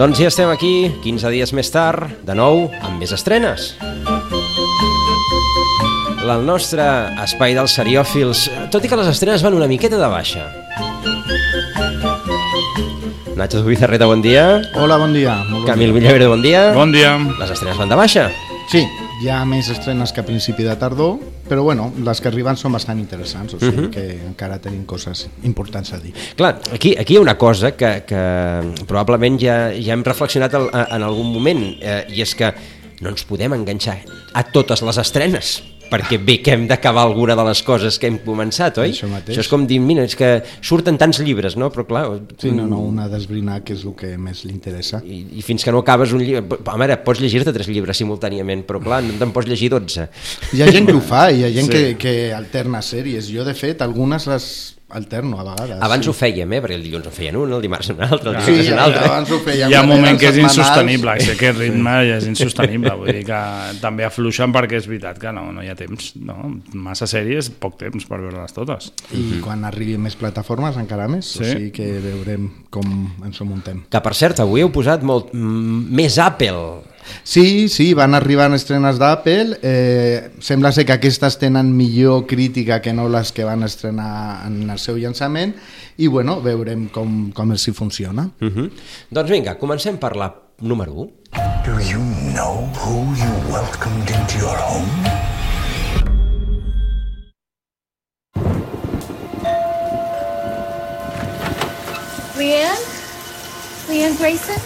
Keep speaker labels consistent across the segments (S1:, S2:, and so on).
S1: Doncs ja estem aquí, 15 dies més tard, de nou, amb més estrenes. El nostre espai dels seriòfils, tot i que les estrenes van una miqueta de baixa. Nacho Zubizarreta, bon dia.
S2: Hola, bon dia. Molt bon
S1: Camil Villaverde, bon dia.
S3: Bon dia.
S1: Les estrenes van de baixa.
S2: Sí, hi ha més estrenes que a principi de tardor, però bueno, les que arriben són bastant interessants, o sigui uh -huh. que encara tenim coses importants a dir.
S1: Clar, aquí, aquí hi ha una cosa que, que probablement ja, ja hem reflexionat el, en algun moment, eh, i és que no ens podem enganxar a totes les estrenes perquè bé que hem d'acabar alguna de les coses que hem començat, oi?
S2: Això mateix.
S1: Això és com dir, mira, és que surten tants llibres, no? Però clar...
S2: Sí, no, no, un ha d'esbrinar què és el que més li interessa.
S1: I, I fins que no acabes un llibre... Home, ara, pots llegir-te tres llibres simultàniament, però clar, no te'n pots llegir 12.
S2: Hi ha gent que ho fa, hi ha gent
S3: Sí.
S2: que, que alterna sèries. Jo, de fet, algunes les alterno a vegades.
S1: Abans
S2: sí.
S1: ho fèiem, eh? Perquè el dilluns en feien un, el dimarts un altre, el
S2: Sí,
S1: dimecres un altre.
S2: abans ho fèiem.
S3: Hi ha un moment que és
S2: setmanals.
S3: insostenible, i aquest ritme ja és insostenible, vull dir que també afluixen perquè és veritat que no, no hi ha temps, no? massa sèries, poc temps per veure-les totes.
S2: I quan arribi més plataformes encara més, o
S3: Sí.
S2: sigui que veurem com ens ho muntem.
S1: Que, per cert, avui heu posat molt mm, més Apple.
S2: Sí, sí, van arribant estrenes d'Apple. Eh, sembla ser que aquestes tenen millor crítica que no les que van estrenar en el seu llançament i bueno, veurem com, com els hi funciona.
S1: Uh -huh. Doncs vinga, comencem per la número 1.
S4: Do you know who you welcomed into your home?
S5: Leanne? Leanne Grayson?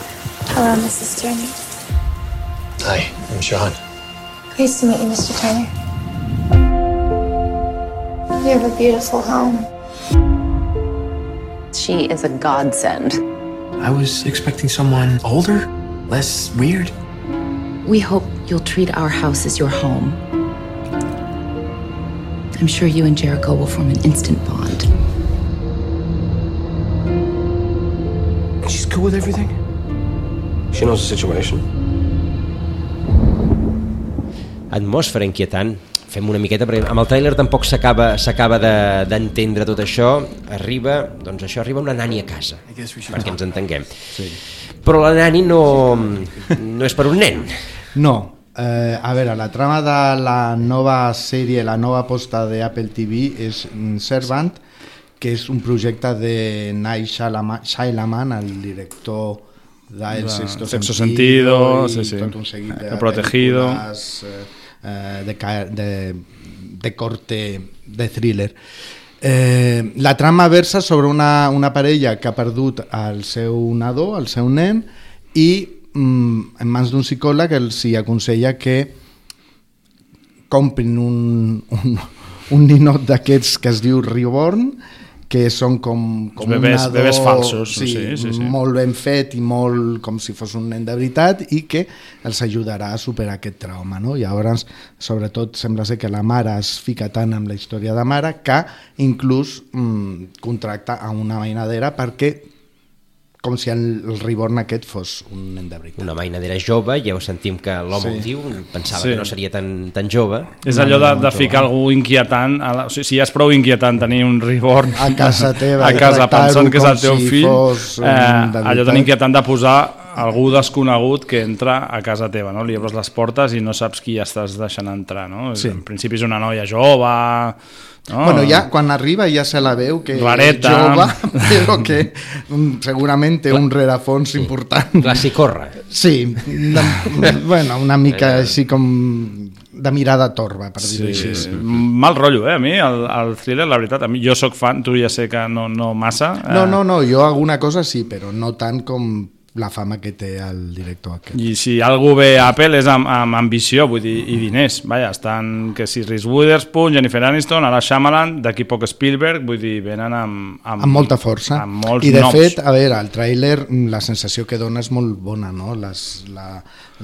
S5: Hello, Mrs. Turner.
S4: Hi, I'm Sean.
S5: Pleased to meet you, Mr. Turner. You have a beautiful home.
S6: She is a godsend.
S4: I was expecting someone older, less weird.
S6: We hope you'll treat our house as your home. I'm sure you and Jericho will form an instant bond.
S4: She's cool with everything. She knows the situation.
S1: Atmosfera inquietant. Fem una miqueta, perquè amb el tràiler tampoc s'acaba s'acaba de- d'entendre tot això. Arriba, doncs això, arriba una nani a casa, perquè ens entenguem. Sí. Però la nani no, no és per un nen.
S2: No, eh, a veure, la trama de la nova sèrie, la nova aposta de Apple TV és Servant, que és un projecte de Shyamalan, Shyamalan el director d'El
S3: De
S2: Sexto,
S3: Sexto Sentido,
S2: i
S3: sí, sí.
S2: tot un seguit de
S3: El Protegido.
S2: eh, eh, de, de, de corte de thriller. Eh, la trama versa sobre una, una parella que ha perdut el seu nadó, el seu nen, i mm, en mans d'un psicòleg els hi aconsella que comprin un, un, un ninot d'aquests que es diu Reborn, que són com, com
S3: bebès-
S2: un nadó
S3: bebès falsos,
S2: sí,
S3: sí, sí, sí.
S2: molt ben fet i molt com si fos un nen de veritat i que els ajudarà a superar aquest trauma. No? Llavors, sobretot, sembla ser que la mare es fica tant amb la història de mare que inclús mm, contracta a una mainadera perquè com si el, el reborn aquest fos un nen de veritat.
S1: Una mainadera jove, ja ho sentim que l'home
S2: Sí.
S1: ho diu, pensava
S3: Sí.
S1: que no seria tan, tan jove.
S3: És allò de, de ficar algú inquietant, a la, o sigui, si ja és prou inquietant tenir un reborn
S2: A casa teva
S3: a casa pensant que és el teu
S2: si
S3: fill, eh, allò tan inquietant de posar algú desconegut que entra a casa teva, no? Li obres les portes i no saps qui estàs deixant entrar, no?
S2: Sí.
S3: En principi és una noia jove... No?
S2: Bueno, ja quan arriba ja se la veu que
S3: Rareta.
S2: és jove, però que mm, segurament té un rerefons important.
S1: Clar, si corre.
S2: Sí, de, bueno, una mica així com de mirada torba, per dir-ho
S3: Sí,
S2: així.
S3: sí. Mal rotllo, eh? A mi, el, el thriller, la veritat, a mi, jo sóc fan, tu ja sé que no, no massa. eh,
S2: No, no, no, jo alguna cosa sí, però no tant com la fama que té el director aquest.
S3: I si algú ve a Apple és amb, amb ambició, vull dir, i diners. Vaja, estan, que si Reese Witherspoon, Jennifer Aniston, ara Shyamalan, d'aquí poc Spielberg, vull dir, venen amb...
S2: amb molta força.
S3: Amb molts
S2: I de
S3: noms.
S2: fet, a veure, el tràiler, mm, la sensació que dona és molt bona, no? Les, la,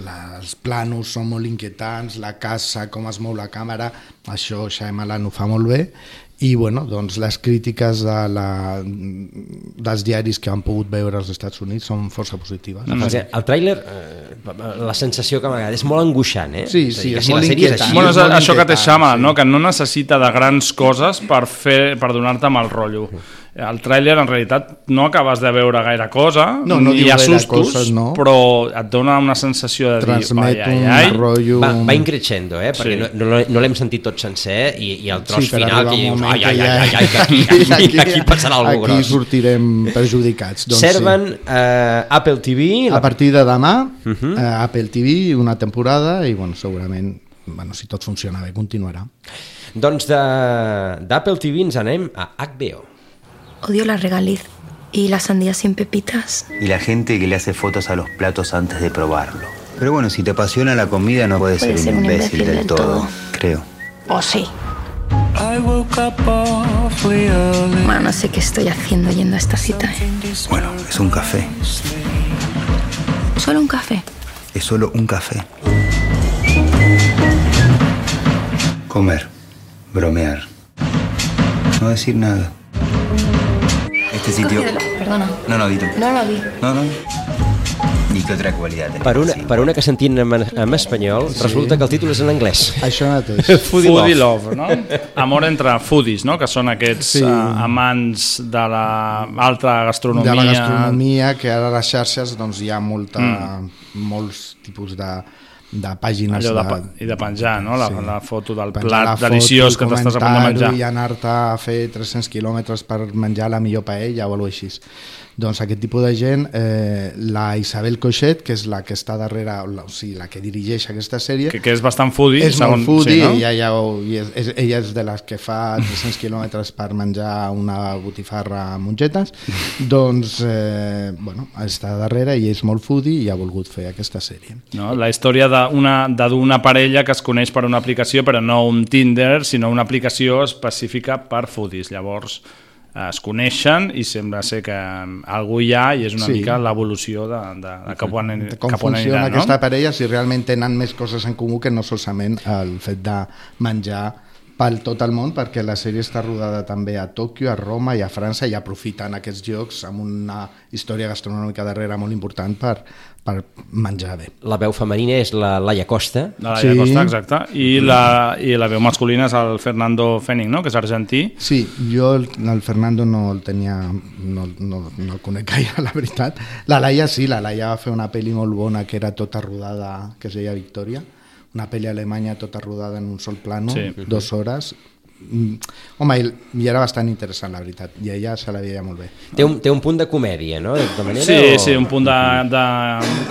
S2: la, els planos són molt inquietants, la casa, com es mou la càmera, això Shyamalan ho fa molt bé, i bueno, doncs les crítiques de la, dels diaris que han pogut veure als Estats Units són força positives.
S1: Mm. Perquè el tràiler, eh, la sensació que m'agrada, és molt angoixant, eh?
S2: Sí,
S1: És
S2: sí, és
S1: si
S2: molt
S1: és
S2: inquietant.
S1: així,
S3: Bueno, és
S2: molt
S3: això que té
S2: inquietant,
S3: Shyamalan,
S2: sí.
S3: no? que no necessita de grans coses per, fer, per donar-te mal rotllo. El tràiler, en realitat, no acabes de veure gaire cosa,
S2: No, no
S3: ni
S2: diu
S3: hi ha
S2: gaire
S3: sustos,
S2: coses, no.
S3: però et dona una sensació de
S2: Transmet
S3: dir, ai,
S2: un
S3: ai, ai,
S2: rotllo...
S1: Va, va increixendo, eh? Perquè
S3: Sí.
S1: no, no, no l'hem sentit tot sencer i, i el tros
S2: per
S1: final que
S2: un
S1: dius, ai, ai,
S2: ja-
S1: ai, ai, que aquí, aquí, aquí passarà alguna
S2: Aquí
S1: gros.
S2: sortirem perjudicats. Doncs
S1: Serven eh, Apple TV,
S2: Sí.
S1: la
S2: A partir de demà, uh. -huh. eh, Apple TV, una temporada, i bueno, segurament, bueno, si tot funciona bé, continuarà.
S1: Doncs de- d'Apple TV ens anem a HBO.
S5: Odio la regaliz y la sandía sin pepitas.
S7: y la gente que le hace fotos a los platos antes de probarlo. Pero bueno, si te apasiona la comida no puedes
S5: Puede
S7: ser
S5: ser
S7: un
S5: un
S7: imbécil,
S5: imbécil
S7: del
S5: del
S7: todo,
S5: todo.
S7: creo.
S5: ¿O sí? Bueno, no sé qué estoy haciendo yendo a esta cita. ¿eh?
S7: Bueno, es un café,
S5: Solo un café.
S7: es solo un café. Comer, bromear, no decir nada. Este sitio...
S5: Perdona.
S7: No, no, dito.
S5: No lo vi.
S7: No, no. ¿Y qué otra cualidad tenés?
S1: Per una,
S7: Sí.
S1: per una que sentim en, en espanyol, resulta que el títol és en anglès.
S2: Això mateix.
S1: Foodie
S3: Foodie
S1: Love.
S3: Love, no? Amor entre foodies, no? Que són aquests
S2: Sí.
S3: sí. uh, amants de la alta gastronomia.
S2: de la gastronomia, que ara a les xarxes doncs, hi ha molta, mm. molts tipus de, de pàgines
S3: Allò de,
S2: de,
S3: i de penjar, no? La,
S2: Sí.
S3: la foto del
S2: penjar
S3: plat
S2: la foto
S3: deliciós que t'estàs a punt de menjar.
S2: i anar-te a fer 300 quilòmetres per menjar la millor paella o alguna així. Doncs aquest tipus de gent, eh, la Isabel Coixet, que és la que està darrere, la, o sigui, la que dirigeix aquesta sèrie,
S3: Que, que és bastant foodie.
S2: és
S3: segons,
S2: molt foodie,
S3: sí, no?
S2: ella, ja, és, és, ella és de les que fa 300 quilòmetres per menjar una botifarra a mongetes, doncs, eh, bueno, està darrere i és molt foodie i ha volgut fer aquesta sèrie.
S3: No? La història d'una parella que es coneix per una aplicació, però no un Tinder, sinó una aplicació específica per foodies. Llavors es coneixen i sembla ser que eh, algú hi ha i és una
S2: Sí.
S3: mica l'evolució de, de, de cap on,
S2: de com
S3: cap on
S2: funciona
S3: anirà,
S2: aquesta
S3: no?
S2: parella, si realment tenen més coses en comú que no solament el fet de menjar pel tot el món, perquè la sèrie està rodada també a Tòquio, a Roma i a França i aprofiten aquests llocs amb una història gastronòmica darrere molt important per, per menjar bé.
S1: La veu femenina és la Laia Costa.
S3: La
S2: Sí.
S3: sí. Costa, exacte. I la, I la veu masculina és el Fernando Fenning, no? que és argentí.
S2: Sí, jo el, el Fernando no el tenia, no, no, no el conec gaire, la veritat. La Laia sí, la Laia va fer una pel·li molt bona que era tota rodada, que es deia Victòria, una pel·li alemanya tota rodada en un sol plano,
S3: Sí.
S2: dues hores. Mm, Home, i, i era bastant interessant, la veritat, i ella se la veia molt bé.
S1: Té un, té un punt de comèdia, no? De tota manera,
S3: Sí,
S1: o...
S3: sí, un punt de, de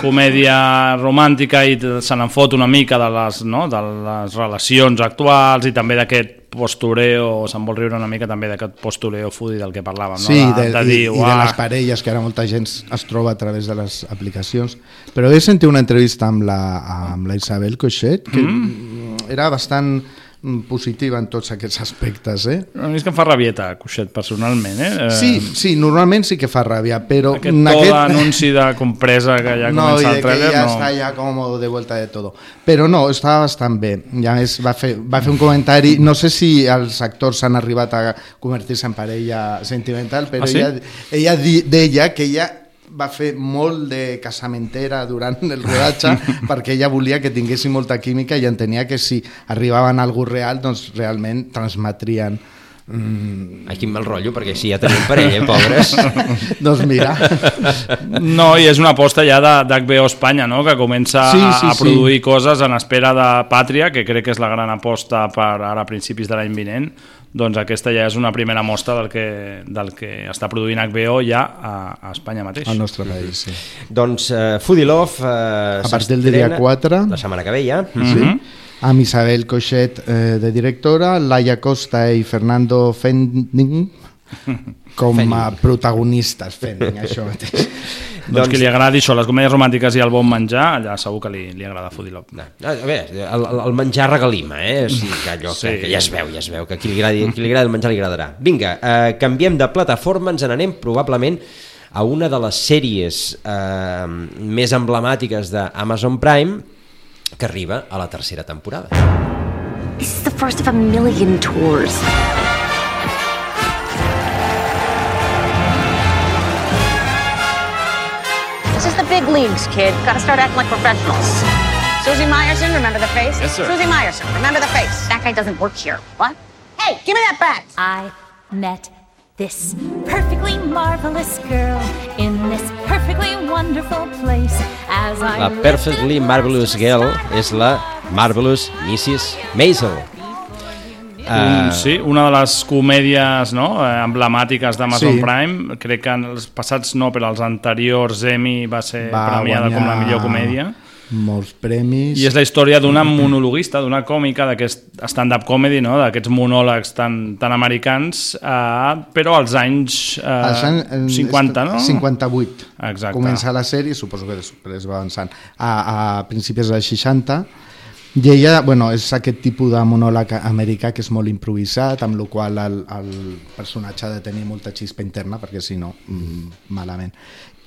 S3: comèdia romàntica i se n'en fot una mica de les, no? de les relacions actuals i també d'aquest postureo, se'n vol riure una mica també d'aquest postureo foodie del que parlàvem,
S2: Sí,
S3: no?
S2: de,
S3: de,
S2: i,
S3: dir,
S2: i de
S3: "Uah,
S2: les parelles, que ara molta gent es troba a través de les aplicacions. Però he sentit una entrevista amb la, amb la Isabel Coixet, que mm. era bastant positiva en tots aquests aspectes, eh?
S3: A mi és que em fa rabieta, Cuixet, personalment, eh? Eh,
S2: Sí, sí, normalment sí que fa ràbia, però...
S3: Aquest to d'anunci de compresa que ja
S2: no,
S3: comença el
S2: que
S3: trailer,
S2: ja
S3: no...
S2: està ja com de vuelta de todo. Però no, estava bastant bé. I a més va fer, va fer un comentari, no sé si els actors han arribat a convertir-se en parella sentimental, però
S3: Ah, sí?
S2: ella, ella deia que ella va fer molt de casamentera durant el rodatge perquè ella volia que tinguessin molta química i entenia que si arribaven a algú real doncs realment transmetrien mm,
S1: Ai, quin mal rotllo, perquè si ja tenim parella, eh, pobres.
S2: doncs mira
S3: No, i és una aposta ja de- d'HBO Espanya, no? que comença
S2: Sí,
S3: a,
S2: sí,
S3: a
S2: sí.
S3: produir coses en espera de Pàtria, que crec que és la gran aposta per ara a principis de l'any vinent. Doncs aquesta ja és una primera mostra del que, del que està produint HBO ja a, a Espanya mateix.
S2: al nostre país sí.
S1: doncs uh, Foodie Love... Uh,
S2: A partir del dia 4.
S1: La setmana que ve ja.
S2: sí? amb Isabel Coixet eh, de directora, Laia Costa i Fernando Fending com a protagonistes Fending, això mateix
S3: Doncs qui li agradi això, les comèdies romàntiques i el bon menjar, allà segur que li, li agrada Foodie Love.
S1: No, a veure, el, el menjar regalima, eh? O sigui, que, allò,
S3: Sí.
S1: que, que ja es veu, ja es veu, que qui li agradi, qui li agradi el menjar li agradarà. Vinga, eh, canviem de plataforma, ens n'anem probablement a una de les sèries eh, més emblemàtiques d'Amazon Prime que arriba a la tercera temporada.
S6: This is the first of a million tours.
S5: The big
S8: big leagues, kid. Gotta start acting like professionals. Susie Meyerson, remember the face?
S4: Yes, sir.
S8: Susie Meyerson, remember the face? That guy doesn't work here. What? Hey, give me that bat!
S9: I met this perfectly marvelous girl in this perfectly wonderful place as I
S1: La Perfectly Marvelous Girl
S9: stars.
S1: és la Marvelous Mrs. Maisel.
S3: Un,
S1: Uh,
S3: sí, una de les comèdies no, eh, emblemàtiques d'Amazon
S2: Sí.
S3: Prime. Crec que en els passats no, però els anteriors Emmy va ser
S2: Va
S3: premiada com la
S2: guanyar
S3: millor comèdia.
S2: Molts premis.
S3: I és la història d'una monologuista, d'una còmica, d'aquest stand-up comedy, no? d'aquests monòlegs tan, tan americans, eh, però als anys, eh,
S2: Els anys, eh,
S3: 50, no?
S2: 58.
S3: Exacte.
S2: Comença la sèrie, suposo que després va avançant, a, a principis dels 60, i ella, bueno, és aquest tipus de monòleg americà que és molt improvisat, amb la qual el, el personatge ha de tenir molta xispa interna, perquè si no, mm, malament.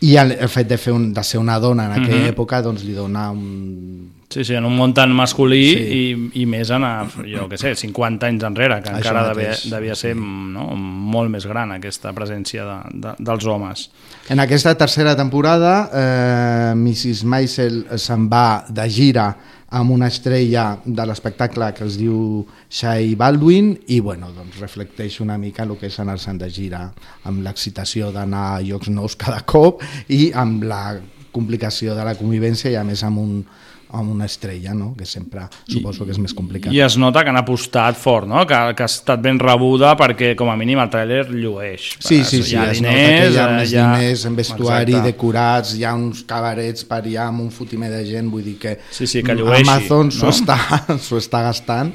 S2: I el, el fet de, fer un, de ser una dona en aquella
S3: Mhm.
S2: època doncs, li dona un...
S3: Sí, sí, en un món tan masculí
S2: Sí.
S3: i, i més en, a, jo què sé, 50 anys enrere, que
S2: Això
S3: encara devia, devia ser no, molt més gran aquesta presència de, de, dels homes.
S2: En aquesta tercera temporada, eh, Mrs. Maisel se'n va de gira amb una estrella de l'espectacle que es diu Shai Baldwin i bueno, doncs reflecteix una mica el que és anar-se'n de gira amb l'excitació d'anar a llocs nous cada cop i amb la complicació de la convivència i a més amb, un, amb una estrella, no? que sempre suposo que és més complicat.
S3: I es nota que han apostat fort, no? que, que ha estat ben rebuda perquè com a mínim el tràiler llueix.
S2: Sí, sí, sí,
S3: hi ha
S2: es
S3: diners,
S2: nota que hi ha
S3: eh,
S2: més
S3: ha-
S2: diners en vestuari,
S3: Exacte.
S2: decorats, hi ha uns cabarets per allà amb un fotimer de gent, vull dir que,
S3: Sí, sí, que llueixi,
S2: Amazon s'ho
S3: no?
S2: està, s'ho està gastant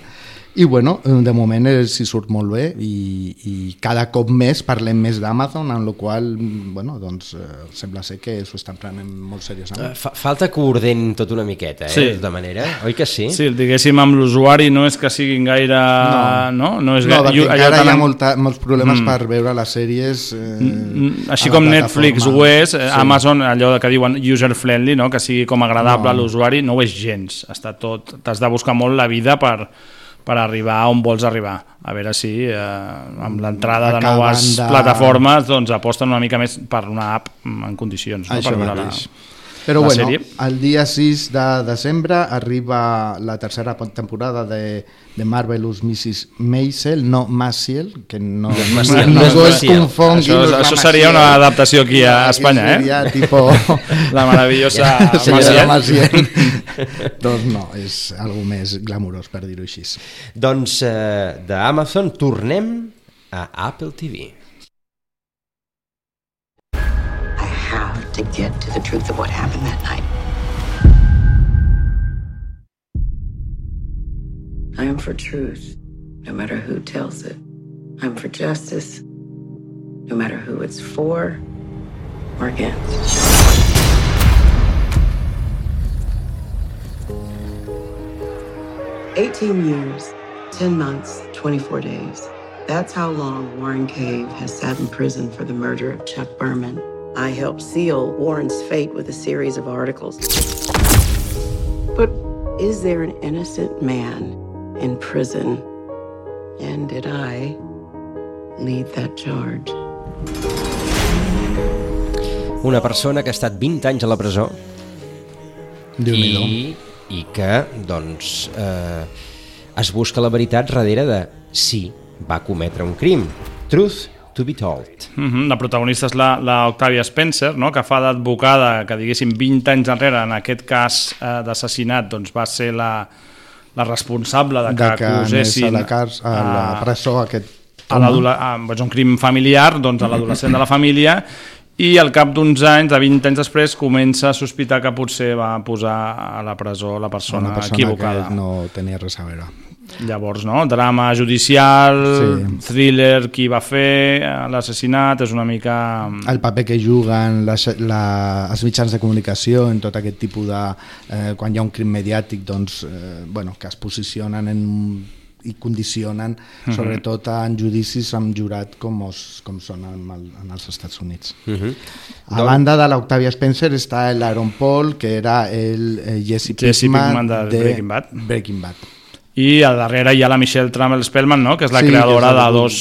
S2: i bueno, de moment eh, s'hi surt molt bé i, i cada cop més parlem més d'Amazon, en la qual bueno, doncs, eh, sembla ser que s'ho estan prenent molt seriosament.
S1: fa, falta que ho tot una miqueta, eh?
S3: Sí.
S1: De tota manera, oi que sí?
S3: Sí, diguéssim, amb l'usuari no és que siguin gaire... No, no, no és
S2: no,
S3: gaire...
S2: perquè
S3: allò
S2: encara hi ha molta, molts problemes
S3: Mm.
S2: per veure les sèries eh,
S3: Mm, Així com Netflix ho és, eh,
S2: Sí.
S3: Amazon, allò que diuen user-friendly, no? que sigui com agradable
S2: No.
S3: a l'usuari, no ho és gens. Està tot... T'has de buscar molt la vida per, per arribar on vols arribar. A veure si eh, amb l'entrada de noves
S2: de-
S3: plataformes doncs aposten una mica més per una app en condicions. No?
S2: Això
S3: per veure la,
S2: mateix. Però
S3: la
S2: bueno,
S3: sèrie.
S2: el dia 6 de desembre arriba la tercera temporada de, de Marvelous Mrs. Maisel, no Maciel, que no,
S1: Maciel,
S2: no,
S1: no és
S2: no es confongui.
S3: Això-
S2: no
S3: això seria
S2: Maciel.
S3: una adaptació aquí a Espanya, eh?
S2: seria tipo...
S3: La meravellosa Maciel.
S2: Maciel. doncs no, és algo més glamurós, per dir-ho així.
S1: Doncs eh, d'Amazon tornem a Apple TV.
S5: To get to the truth of what happened that night. I am for truth, no matter who tells it. I'm for justice, no matter who it's for or against. Eighteen years, ten months, twenty-four days. That's how long Warren Cave has sat in prison for the murder of Chuck Berman. I helped seal Warren's fate with a series of articles. But is there an innocent man in prison? And did I lead that charge?
S1: Una persona que ha estat 20 anys a la presó i, i que doncs, eh, es busca la veritat darrere de si va cometre un crim. Truth to be told.
S3: Mm -hmm. La protagonista és la, la Octavia Spencer, no? que fa d'advocada, que diguéssim 20 anys enrere, en aquest cas eh, d'assassinat, doncs va ser la, la responsable de que,
S2: de que
S3: acusessin
S2: a la, cars, a la presó aquest
S3: a
S2: home.
S3: l'adole- a, doncs un crim familiar, doncs a l'adolescent de la família, i al cap d'uns anys, de 20 anys després, comença a sospitar que potser va posar a la presó la persona,
S2: una persona
S3: equivocada.
S2: que no tenia res a veure.
S3: Llavors, no? Drama judicial,
S2: Sí.
S3: thriller, qui va fer l'assassinat, és una mica...
S2: el paper que juguen les, la, els mitjans de comunicació en tot aquest tipus de... Eh, quan hi ha un crim mediàtic, doncs, eh, bueno, que es posicionen en i condicionen,
S3: Mhm.
S2: sobretot en judicis amb jurat com, os, com són en, el, en els Estats Units.
S1: Uh -huh.
S2: A banda de l'Octavia Spencer està l'Aaron Paul, que era el eh, Jesse,
S3: Jesse
S2: Pinkman,
S3: Pinkman de Breaking Bad.
S2: Breaking Bad.
S3: I a darrere hi ha la Michelle Trammell Spellman, no? que és la
S2: Sí,
S3: creadora de dos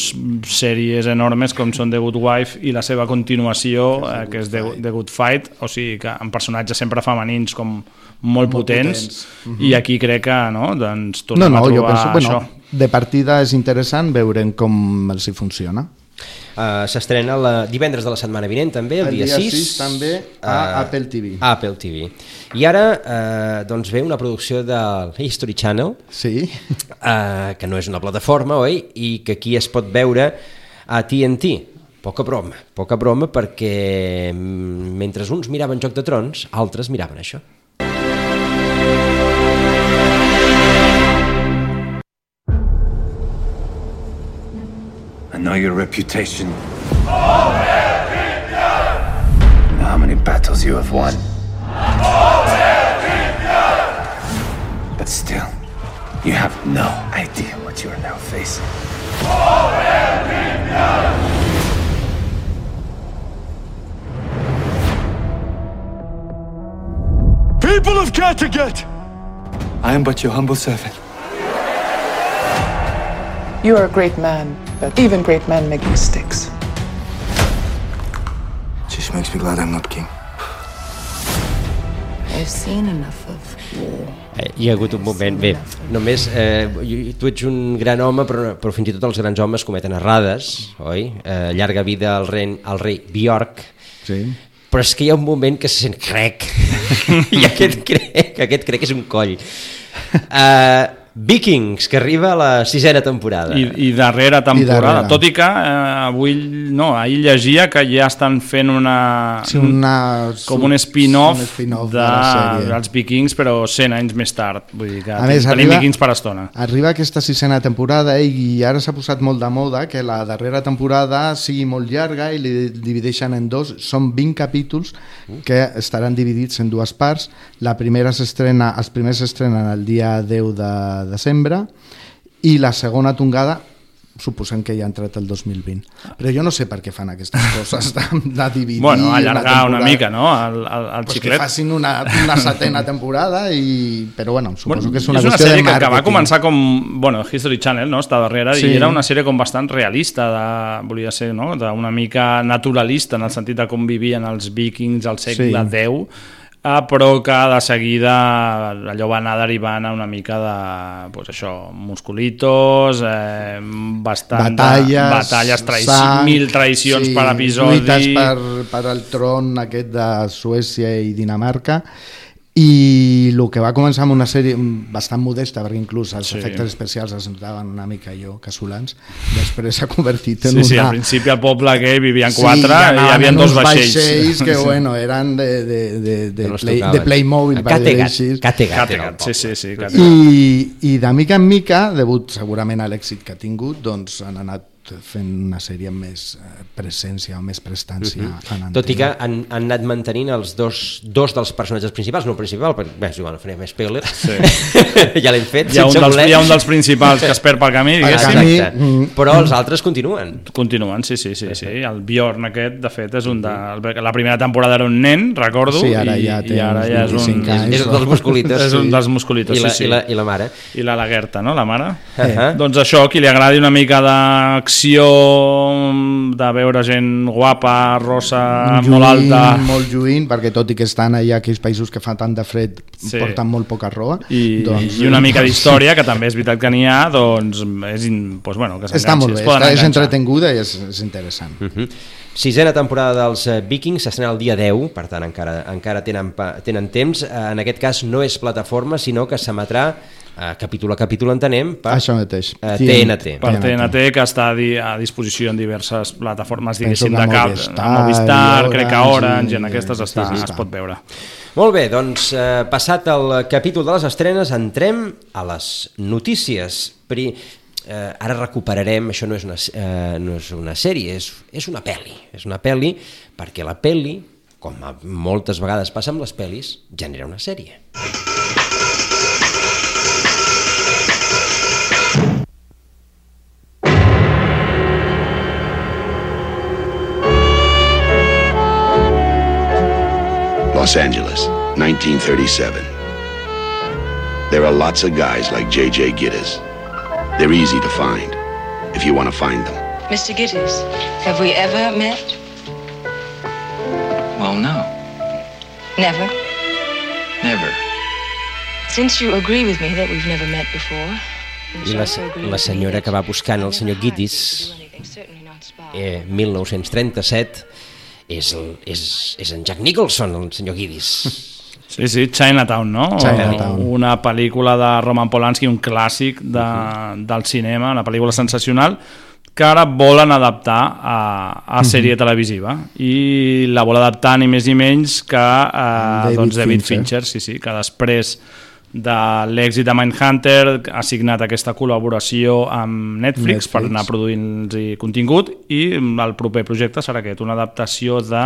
S3: sèries enormes com són The Good Wife i la seva continuació, eh, que és The, The Good Fight, o sigui que amb personatges sempre femenins com molt, potents,
S2: potents.
S3: i aquí crec que no, doncs,
S2: No,
S3: tornem
S2: no,
S3: a
S2: jo
S3: trobar
S2: penso, bueno,
S3: això.
S2: de partida és interessant veure com els hi funciona.
S1: Uh, S'estrena la- divendres de la setmana vinent també, el,
S2: El
S1: dia,
S2: dia
S1: 6,
S2: 6 també a Apple TV.
S1: A Apple TV. I ara eh, doncs ve una producció del History Channel,
S2: Sí,
S1: eh, que no és una plataforma, oi? I que aquí es pot veure a TNT. Poca broma, poca broma perquè mm, mentre uns miraven Joc de Trons, altres miraven això.
S4: I know your reputation. And how many battles you have won. But still, you have no idea what you are now facing. People of Kattegat! I am but your humble servant.
S10: You are a great man, but even great men make mistakes.
S4: Just makes me glad I'm not king.
S1: Hi ha hagut un moment, bé, només eh, tu ets un gran home, però, però fins i tot els grans homes cometen errades, oi? Eh, llarga vida al rei, al rei Bjork,
S2: sí.
S1: però és que hi ha un moment que se sent crec, i aquest crec, aquest crec és un coll. Uh, Vikings, que arriba a la sisena temporada.
S3: I, i darrera temporada,
S2: darrere.
S3: tot i que eh, avui, no, ahir llegia que ja estan fent una...
S2: Sí, una-
S3: com un spin-off
S2: un spin-off
S3: de,
S2: de
S3: dels Vikings, però 100 anys més tard. Vull dir que
S2: A més,
S3: tenim
S2: arriba-
S3: Vikings per estona.
S2: Arriba aquesta sisena temporada eh, i ara s'ha posat molt de moda que la darrera temporada sigui molt llarga i li divideixen en dos. Són 20 capítols que estaran dividits en dues parts. La primera s'estrena, els primers s'estrenen el dia 10 de desembre i la segona tongada suposem que ja ha entrat el 2020. Però jo no sé per què fan aquestes coses de, de dividir
S3: Bueno, allargar una,
S2: temporada.
S3: mica, no?, el, el, el
S2: pues que
S3: xiclet.
S2: facin una, una setena temporada i... però bueno, suposo que és una
S3: és una sèrie que, que va començar com, bueno, History Channel, no?, està darrere,
S2: Sí.
S3: i era una sèrie com bastant realista, de, volia ser, no?, d'una mica naturalista, en el sentit de com vivien els vikings al segle
S2: Sí.
S3: X, eh, però que de seguida allò va anar derivant a una mica de, pues això, musculitos, eh, bastant
S2: batalles,
S3: de, batalles traici
S2: sang,
S3: mil traïcions
S2: sí,
S3: per episodi.
S2: lluites per, per al tron aquest de Suècia i Dinamarca i el que va començar amb una sèrie bastant modesta, perquè inclús els
S3: Sí.
S2: sí. efectes especials es notaven una mica jo casolans, després s'ha convertit en
S3: Sí,
S2: una...
S3: sí, al principi al poble aquell vivien
S2: Sí,
S3: quatre
S2: ja
S3: i hi havia dos vaixells.
S2: vaixells que,
S3: Sí.
S2: bueno, eren de, de, de, de,
S1: Que
S2: play, de Playmobil,
S1: era el
S3: Kattegat, sí, sí, sí.
S2: I, I de mica en mica, degut segurament a l'èxit que ha tingut, doncs han anat fent una sèrie amb més eh, presència o més prestància
S1: Mhm.
S2: en antena.
S1: Tot i que han, han anat mantenint els dos, dos dels personatges principals, no el principal, perquè, bé, és igual, no farem spoiler, sí. ja l'hem fet,
S3: Hi ha, un dels,
S1: voler.
S3: hi ha un dels principals que es perd pel camí, diguéssim.
S1: Exacte.
S2: Mm.
S1: Però els altres continuen.
S3: Continuen, sí, sí, sí, sí. El Bjorn aquest, de fet, és un de... La primera temporada era un nen, recordo,
S2: Sí, ara
S3: i,
S2: ja té
S3: i ara ja és un...
S2: 25 anys.
S1: És un dels musculitos.
S3: És un dels musculitos,
S1: I la,
S3: sí, sí.
S1: I la, i la mare.
S3: I la Lagerta, no?, la mare.
S1: Uh-huh.
S3: Doncs això, qui li agradi una mica d'acció, de veure gent guapa, rosa,
S2: Lluint,
S3: molt alta...
S2: molt lluint, perquè tot i que estan allà aquells països que fa tant de fred
S3: Sí.
S2: porten molt poca roba.
S3: I,
S2: doncs,
S3: i una mica d'història, que també és veritat que n'hi ha, doncs, és, doncs bueno, que
S2: Està molt bé, està, és entretenguda i és, és interessant.
S1: Uh -huh. Sisena temporada dels eh, Vikings s'estrena el dia 10, per tant encara, encara tenen, tenen temps. Eh, En aquest cas no és plataforma, sinó que s'emetrà eh, capítol a capítol, entenem, per
S2: Això mateix.
S1: eh,
S2: TNT.
S1: TNT.
S3: per TNT, que està a, di a disposició en diverses plataformes, diguéssim, de cap,
S2: Movistar,
S3: Movistar,
S2: i
S3: crec que
S2: Orange, i-
S3: en aquestes
S2: sí,
S3: està,
S2: sí,
S3: es
S2: està.
S3: pot veure.
S1: Molt bé, doncs eh, passat el capítol de les estrenes, entrem a les notícies. Pri, eh, ara recuperarem, això no és una, eh, no és una sèrie, és, és una pel·li. És una pel·li perquè la pel·li, com a moltes vegades passa amb les pel·lis, genera una sèrie.
S11: Los Angeles, 1937. There are lots of guys like J.J. Gittes. They're easy to find, if you want to find them.
S12: Mr. Gittes, have we ever met?
S13: Well, no.
S12: Never.
S13: Never.
S12: Since you agree with me that we've never met before,
S1: I la, la senyora que va buscant el senyor Giddis, eh, 1937, és, el, és, és en Jack Nicholson, el senyor Giddis.
S3: Sí, sí, Chinatown, no?
S2: Chinatown.
S3: Una pel·lícula de Roman Polanski, un clàssic de, del cinema, una pel·lícula sensacional, que ara volen adaptar a, a sèrie televisiva i la vol adaptar ni més ni menys que eh,
S2: David
S3: doncs David
S2: Fincher.
S3: Fincher, sí, sí, que després de l'èxit de Mindhunter ha signat aquesta col·laboració amb Netflix,
S2: Netflix.
S3: per anar produint contingut i el proper projecte serà aquest, una adaptació de...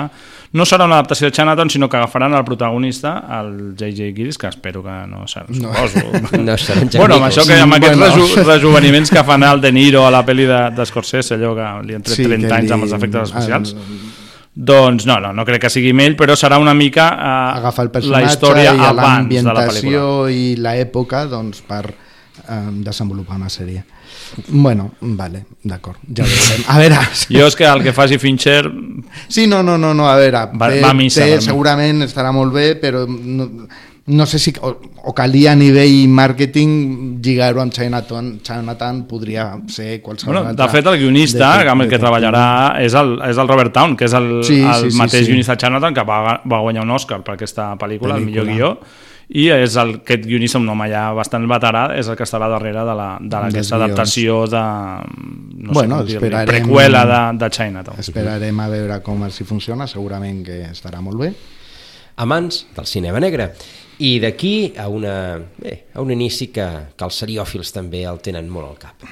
S3: No serà una adaptació de Chinatown, sinó que agafaran el protagonista, el J.J. Giddis, que espero que no serà,
S2: No.
S3: suposo.
S1: No serà
S3: bueno, amb això que amb aquests
S2: Bueno.
S3: reju rejuveniments que fan el De Niro a la pel·li de, de Scorsese, allò que li han tret
S2: Sí,
S3: 30
S2: que
S3: anys
S2: li-
S3: amb els efectes especials.
S2: el-
S3: Doncs no, no, no crec que sigui ell, però serà una mica eh,
S2: agafar el
S3: la història
S2: i
S3: abans de la
S2: l'ambientació
S3: pel·lícula.
S2: i l'època doncs, per eh, desenvolupar una sèrie. Bueno, vale, d'acord, ja veurem. A veure...
S3: Jo és que el que faci Fincher
S2: Sí, no, no, no, no a veure,
S3: Va-
S2: té-
S3: va a missa,
S2: té, segurament estarà molt bé, però no, no sé si o, o calia a nivell màrqueting lligar-ho amb Chinatown, Chinatown podria ser qualsevol
S3: Bueno,
S2: altre
S3: de fet, el guionista
S2: de-
S3: amb el que
S2: de-
S3: treballarà és el, és el Robert Town, que és el,
S2: Sí,
S3: el
S2: sí, sí,
S3: mateix
S2: sí.
S3: guionista de Chinatown que va, va guanyar un Oscar per aquesta pel·lícula, el millor
S2: Pel·lícula.
S3: guió, i és el, aquest guionista, un home ja bastant veterà, és el que estarà darrere de la- de
S2: Dels
S3: d'aquesta adaptació de... No
S2: Bueno,
S3: sé
S2: esperarem-
S3: preqüela de, de Chinatown.
S2: Esperarem a veure com si funciona, segurament que estarà molt bé.
S1: amants del cinema negre. I d'aquí a, una, bé, a un inici que, que els seriòfils també el tenen molt al cap.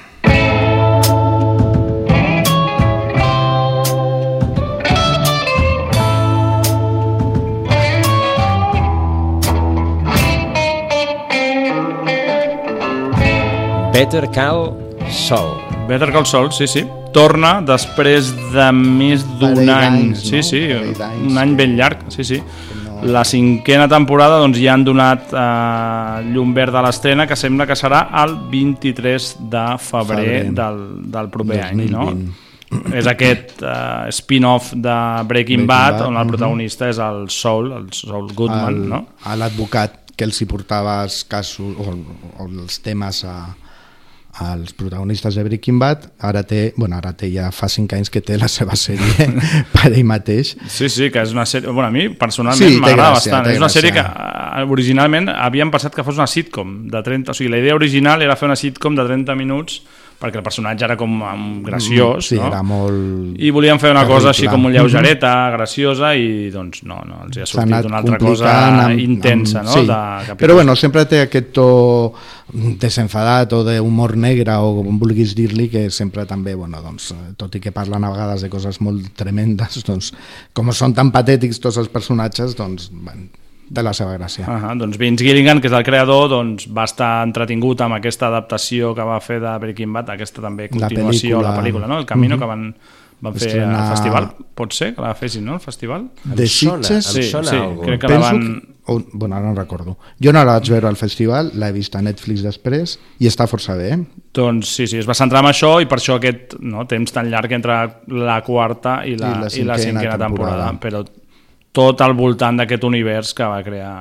S1: Better Call Saul.
S3: Better Call Saul, sí, sí. Torna després de més d'un any. Sí,
S2: no?
S3: sí, un any ben llarg, sí, sí. La cinquena temporada doncs, ja han donat eh, llum verd a l'estrena que sembla que serà el 23 de febrer,
S2: Febrer.
S3: del, del proper any, no?
S2: 2020.
S3: És aquest eh, spin-off de Breaking,
S2: Breaking
S3: Bad,
S2: Bad,
S3: on el protagonista és el Saul, el Saul Goodman,
S2: el,
S3: no?
S2: l'advocat que els hi portava els casos o, o els temes a, als protagonistes de Breaking Bad ara té, bueno, ara té ja fa 5 anys que té la seva sèrie per ell mateix
S3: Sí, sí, que és una sèrie... Bueno, a mi personalment
S2: Sí,
S3: m'agrada
S2: gràcia,
S3: bastant. És una sèrie que
S2: gràcia.
S3: eh, originalment havien pensat que fos una sitcom de 30... O sigui, la idea original era fer una sitcom de 30 minuts perquè el personatge era com um, graciós,
S2: sí,
S3: no?
S2: era molt
S3: I volien fer una cosa així com un lleugereta, graciosa, i doncs no, no, els hi ha sortit una altra cosa
S2: amb-
S3: intensa,
S2: amb-
S3: no?
S2: sí.
S3: De capítols.
S2: Però bueno, sempre té aquest to desenfadat o d'humor negre o com vulguis dir-li que sempre també, bueno, doncs, tot i que parlen a vegades de coses molt tremendes, doncs, com són tan patètics tots els personatges, doncs, bueno, de la seva gràcia.
S3: Uh doncs Vince Gilligan, que és el creador, doncs, va estar entretingut amb aquesta adaptació que va fer de Breaking Bad, aquesta també
S2: La
S3: continuació a la
S2: pel·lícula.
S3: pel·lícula, no? El Camino,
S2: Mhm.
S3: que van, van fer
S2: Estrenar-
S3: al festival. Pot ser que la fessin, no?, el festival?
S2: De Sitges?
S3: Sí,
S1: sona
S3: sí,
S1: algo.
S3: crec que la
S2: Penso
S3: van...
S2: que... O, bueno, ara no recordo. Jo no la vaig veure al festival, l'he vist a Netflix després i està força bé. Eh?
S3: Doncs sí, sí, es va centrar en això i per això aquest no, temps tan llarg entre la quarta i la,
S2: I la
S3: i la
S2: cinquena
S3: cinquena temporada.
S2: temporada.
S3: Però tot al voltant d'aquest univers que va crear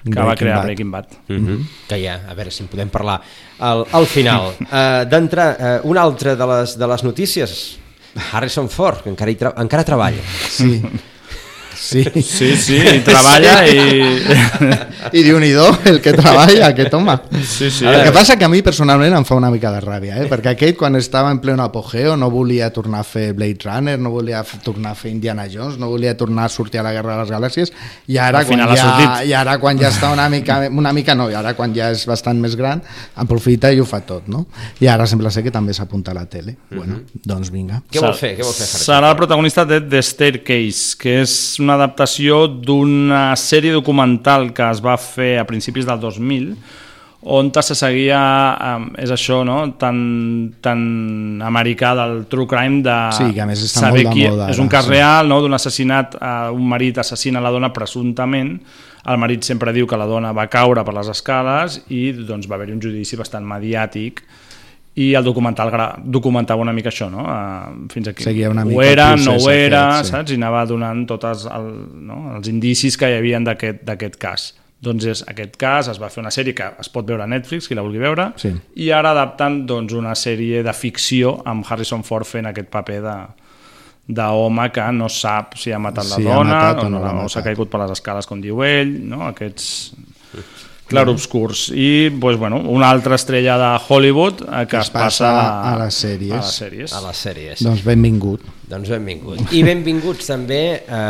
S3: que va
S2: Breaking
S3: crear
S2: Bad.
S3: Breaking Bad.
S1: Mm -hmm. que ja, a veure si en podem parlar al, al final uh, d'entrar, uh, una altra de les, de les notícies Harrison Ford, que encara, hi tra encara treballa
S2: Sí. Sí.
S3: Sí, sí, i treballa i...
S2: I diu nhi el que treballa, aquest home.
S3: Sí, sí.
S2: El que passa que a mi personalment em fa una mica de ràbia, eh? perquè aquell quan estava en pleno apogeo no volia tornar a fer Blade Runner, no volia tornar a fer Indiana Jones, no volia tornar a sortir a la Guerra de les Galàxies, i ara, quan ja, i ara quan ja està una mica, una mica no, i ara quan ja és bastant més gran, aprofita i ho fa tot, no? I ara sembla ser que també s'apunta a la tele. Bueno, doncs vinga.
S1: què vol fer? Què vol fer
S3: Serà el protagonista de The Staircase, que és una adaptació d'una sèrie documental que es va fer a principis del 2000, on se seguia, és això, no? tan, tan americà del true crime de
S2: Sí, que a més està
S3: saber
S2: molt de
S3: qui
S2: moda
S3: és un cas
S2: sí.
S3: real, no? d'un assassinat, eh, un marit assassina la dona presumptament, el marit sempre diu que la dona va caure per les escales i doncs, va haver-hi un judici bastant mediàtic i el documental documentava una mica això, no? Uh, fins aquí.
S2: Seguia una
S3: ho
S2: mica el
S3: era, no ho era,
S2: aquest, sí.
S3: saps? I anava donant tots el, no? els indicis que hi havia d'aquest cas. Doncs és, aquest cas es va fer una sèrie que es pot veure a Netflix, qui la vulgui veure,
S2: Sí.
S3: i ara adaptant doncs, una sèrie de ficció amb Harrison Ford fent aquest paper de d'home que no sap si ha matat
S2: Si
S3: la
S2: ha
S3: dona
S2: matat o
S3: o,
S2: no
S3: no,
S2: l'ha
S3: o s'ha caigut per les escales com diu ell no? aquests clarobscurs i doncs, bueno, una altra estrella de Hollywood eh, que,
S2: Que
S3: es,
S2: es passa
S3: passa
S2: a les sèries.
S3: a les sèries.
S1: a les sèries.
S2: Doncs benvingut.
S1: Doncs benvingut. I benvinguts també a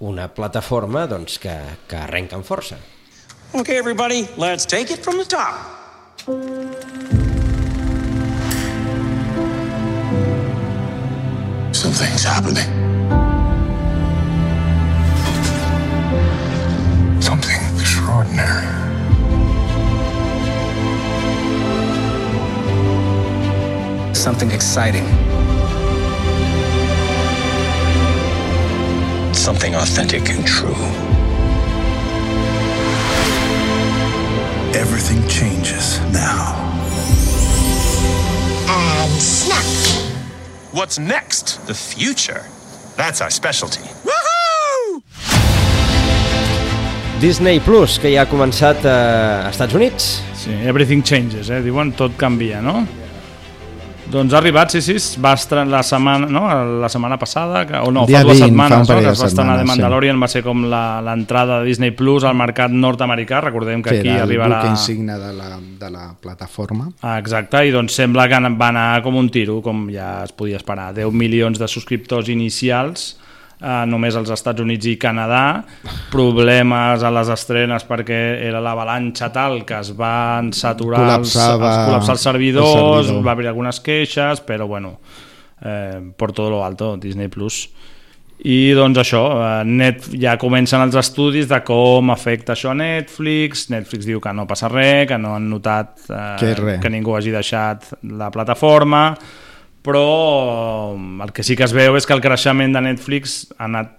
S1: una plataforma doncs, que, que arrenca amb força.
S13: Okay, everybody, let's take it from the top.
S11: Something's happening. Something extraordinary.
S14: Something exciting.
S13: Something authentic and true.
S15: Everything changes now.
S13: And snap. What's next? The future. That's our specialty. Woohoo!
S1: Disney Plus, que ja ha començat a Estats Units.
S3: Sí, everything changes, eh? diuen tot canvia, no? Doncs ha arribat, sí, sí, va estrenar la setmana, no? la setmana passada, que, o no,
S2: dia
S3: fa dues
S2: 20, fa un
S3: setmanes, no?
S2: parell
S3: que es va estrenar de
S2: setmanes, sí.
S3: Mandalorian, va ser com la- l'entrada de Disney Plus al mercat nord-americà, recordem que
S2: Que
S3: aquí
S2: era
S3: arribarà...
S2: buc insigne de la, de la plataforma.
S3: Ah, Exacte, i doncs sembla que va anar com un tiro, com ja es podia esperar. 10 milions de subscriptors inicials, eh, només als Estats Units i Canadà, problemes a les estrenes perquè era l'avalanxa tal que es van saturar els, els, col·lapsar els servidors,
S2: el servidor.
S3: va haver algunes queixes, però bueno, eh, por todo lo alto, Disney Plus. I doncs això, eh, Net, ja comencen els estudis de com afecta això a Netflix, Netflix diu que no passa res, que no han notat eh,
S2: Que
S3: que ningú hagi deixat la plataforma, però el que sí que es veu és que el creixement de Netflix ha anat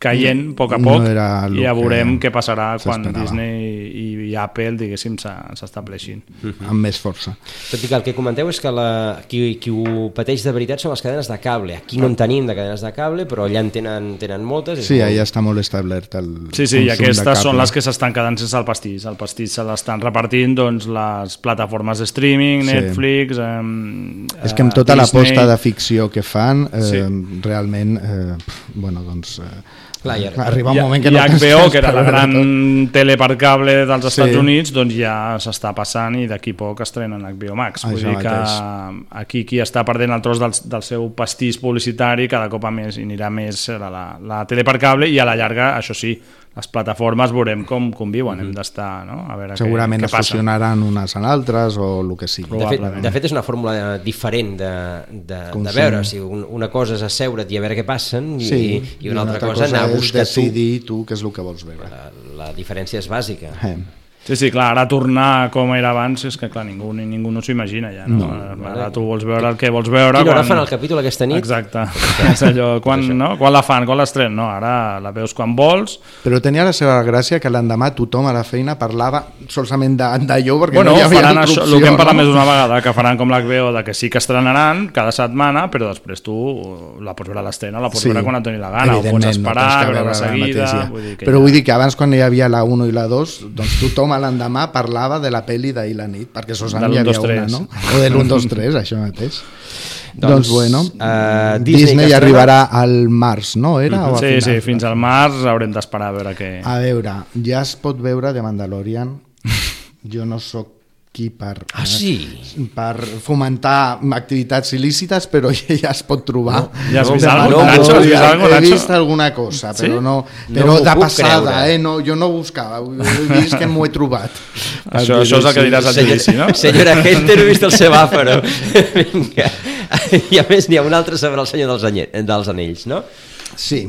S3: caient a poc a
S2: No
S3: poc
S2: el
S3: i ja
S2: que
S3: veurem què passarà quan. Disney i, i Apple diguéssim se- s'estableixin.
S2: Amb més força.
S1: Tot i que el que comenteu és que la, qui, qui ho pateix de veritat són les cadenes de cable. Aquí no en tenim de cadenes de cable, però allà en tenen, tenen moltes.
S2: Sí, allà està molt establert el
S3: Sí, sí, i aquestes són les que s'estan quedant sense el pastís. El pastís se l'estan repartint doncs, les plataformes de streaming,
S2: Sí.
S3: Netflix... Eh,
S2: És que amb
S3: eh,
S2: tota
S3: Disney.
S2: l'aposta de ficció que fan, eh,
S3: Sí.
S2: realment, eh, pf, bueno, doncs... Eh,
S1: Clar, i
S2: arriba un
S3: I-
S2: moment que
S3: i
S2: no
S3: HBO, que era la gran tele per cable dels Estats
S2: Sí.
S3: Units, doncs ja s'està passant i d'aquí poc estrenen HBO Max. Vull
S2: Això
S3: dir que
S2: mateix.
S3: aquí qui està perdent el tros del, del seu pastís publicitari cada cop a més i anirà més a la, la tele per cable i a la llarga, això sí, les plataformes veurem com conviuen, hem d'estar, no? A veure
S2: Segurament
S3: què,
S2: es
S3: què passa.
S2: fusionaran unes en altres o el que sigui.
S1: De fet, de fet és una fórmula diferent de, de, de
S2: Consum.
S1: veure, o sigui, un- una cosa és asseure't i a veure què passen i,
S2: Sí,
S1: i una altra cosa anar a buscar tu.
S2: decidir tu què és el que vols veure.
S1: La, la diferència és bàsica.
S2: Eh.
S3: Sí, sí, clar, ara tornar com era abans és que clar, ningú, ni ningú no s'ho imagina ja, no?
S1: No.
S3: Ara tu vols veure el que vols veure
S1: Quina hora fan el capítol aquesta nit?
S3: Exacte, és allò, quan, no? quan la fan, quan l'estrenen, no, ara la veus quan vols
S2: Però tenia la seva gràcia que l'endemà tothom a la feina parlava solament d'allò perquè
S3: bueno,
S2: no hi havia
S3: faran això, el que hem parlat
S2: no?
S3: més d'una vegada, que faran com l'HBO, de que sí que estrenaran cada setmana, però després tu la pots veure a l'estrena, la pots veure quan et doni la gana, o pots esperar,
S2: que
S3: veure-la seguida... Vull dir que
S2: Però
S3: ja...
S2: vull dir que abans quan hi havia la 1 i la 2 doncs tothom a l'endemà parlava de la pel·li d'ahir la nit perquè solament
S3: De
S2: hi havia
S3: l'1, 2,
S2: una
S3: 3.
S2: no? o de l'1, 2, 3, això mateix
S1: Doncs,
S2: doncs, bueno
S1: eh, Disney
S2: Disney, arribarà al març no? Era, o a
S3: Sí,
S2: finals?
S3: sí, fins al març haurem d'esperar a veure què...
S2: a veure, ja es pot veure de Mandalorian jo no sóc qui per,
S1: Ah, sí?
S2: eh, per fomentar activitats il·lícites, però ja, ja es pot trobar.
S3: No, ja has vist alguna
S2: Mandalorian.
S3: cosa? Alguna
S2: He vist alguna cosa,
S3: Sí?
S2: però no,
S1: No
S2: però
S1: m'ho
S2: de passada,
S1: creure.
S2: eh? No, jo no buscava, he vist que m'ho he trobat.
S3: Això- això és el que diràs al judici, no?
S1: Senyora Henter, he vist el semàforo. Vinga. I a més n'hi ha un altre sobre el senyor dels, anye- dels anells, no?
S2: Sí.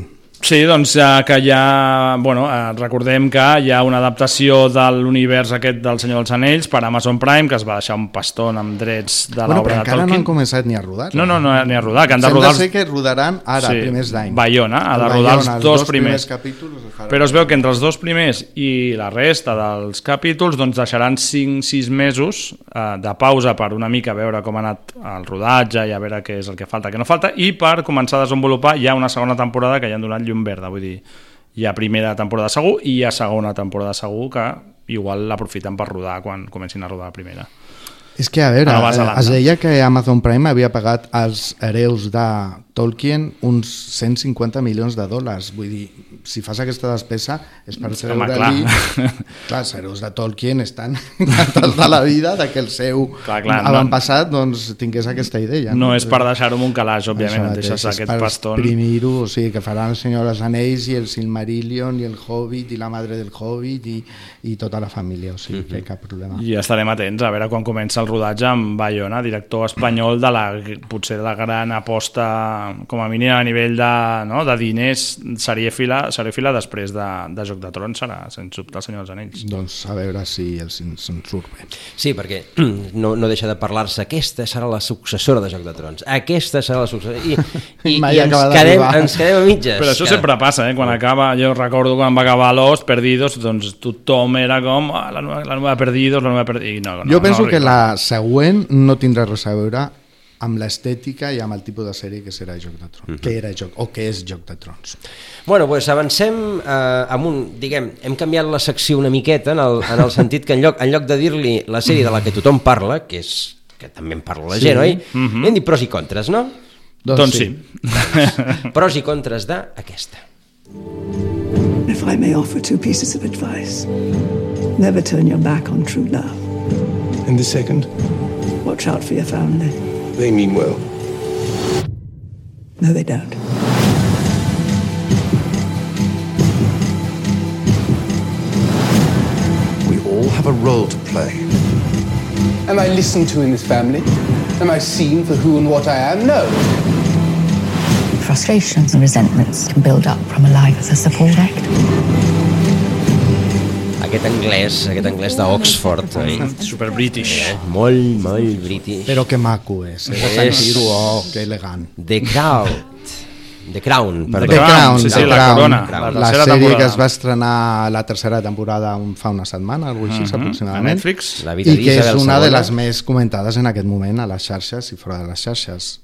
S3: Sí, doncs ja que ja, bueno, eh, recordem que hi ha una adaptació de l'univers aquest del Senyor dels Anells per Amazon Prime, que es va deixar un paston amb drets de
S2: Bueno,
S3: l'obra
S2: però
S3: de
S2: encara no
S3: Tolkien.
S2: han començat ni a rodar.
S3: No, no, no ni a rodar, que han de
S2: Sembla
S3: rodar... els-
S2: ser que rodaran ara, primers d'any.
S3: Bayona, ha de
S2: El
S3: rodar els
S2: Bayona, els
S3: dos,
S2: dos
S3: primers.
S2: primers capítols els.
S3: Però es veu que entre els dos primers i la resta dels capítols doncs deixaran 5-6 mesos eh, de pausa per una mica veure com ha anat el rodatge i a veure què és el que falta, què no falta, i per començar a desenvolupar ja una segona temporada que ja han donat llum verda, vull dir, hi ha primera temporada segur i hi ha segona temporada segur que igual l'aprofiten per rodar quan comencin a rodar la primera.
S2: És que, a veure,
S3: A
S2: es deia que Amazon Prime havia pagat als hereus de Tolkien uns 150 milions de dòlars. Vull dir, si fas aquesta despesa és per
S3: Home,
S2: treure-li...
S3: clar.
S2: clar, els hereus de Tolkien estan encantats de la vida de que el seu
S3: Clar, clar, no-
S2: avantpassat doncs, tingués aquesta idea.
S3: No és per deixar-ho en un calaix, òbviament,
S2: Això
S3: et deixes
S2: és
S3: aquest
S2: per
S3: paston.
S2: exprimir-ho, o sigui, que faran el Senyor dels Anells i el Silmarillion i el Hobbit i la madre del Hobbit i, i tota la família, o sigui, que cap problema.
S3: I estarem atents a veure quan comença el rodatge amb Bayona, director espanyol de la, potser de la gran aposta, com a mínim a nivell de, no, de diners, serièfila, serièfila després de, de Joc de Trons serà, sens dubte, el Senyor dels Anells.
S2: Doncs a veure si els se'n surt bé.
S1: Sí, perquè no, no deixa de parlar-se aquesta serà la successora de Joc de Trons, aquesta serà la successora i, i,
S2: Mai
S1: i ens, quedem, ens quedem a mitges.
S3: Però això
S1: que-
S3: sempre passa, eh? quan acaba, jo recordo quan va acabar Lost, Perdidos, doncs tothom era com ah, la, nova, la nova Perdidos, la nova Perdidos, i no, no,
S2: jo penso
S3: no
S2: que la següent no tindrà res a veure amb l'estètica i amb el tipus de sèrie que serà Joc de Trons, que era Joc, o que és Joc de Trons.
S1: Bueno, doncs avancem eh, amb un, diguem, hem canviat la secció una miqueta en el, en el sentit que en lloc, en lloc de dir-li la sèrie de la que tothom parla, que és que també en parla la
S2: Sí.
S1: gent, oi?
S3: Mhm.
S1: Hem dit pros i contres, no?
S2: Doncs
S3: Doncs
S2: sí.
S3: sí.
S1: Pros i contres d'aquesta.
S16: If I may offer two pieces of advice, never turn your back on true love.
S4: And the second,
S16: Watch out for your family.
S4: They mean well.
S16: No, they don't.
S15: We all have a role to play.
S14: Am I listened to in this family? Am I seen for who and what I am? No.
S6: Frustrations and resentments can build up from a life as a support act.
S1: Aquest anglès, aquest anglès d'Oxford, oi?
S3: Super British.
S1: Eh, molt, molt british.
S2: Però que maco és, eh?
S1: És-
S2: sentir-ho, oh, que elegant.
S1: The Crown. The Crown, perdó.
S2: The Crown,
S3: sí, sí,
S2: The
S3: la
S2: Crown.
S3: corona,
S1: la
S2: la,
S3: tercera
S2: sèrie
S3: temporada.
S2: que es va estrenar la tercera temporada un, fa una setmana, alguna cosa així,
S3: Mhm,
S2: aproximadament.
S3: a Netflix.
S1: La vida
S2: I que és una de les més comentades en aquest moment a les xarxes i fora de les xarxes.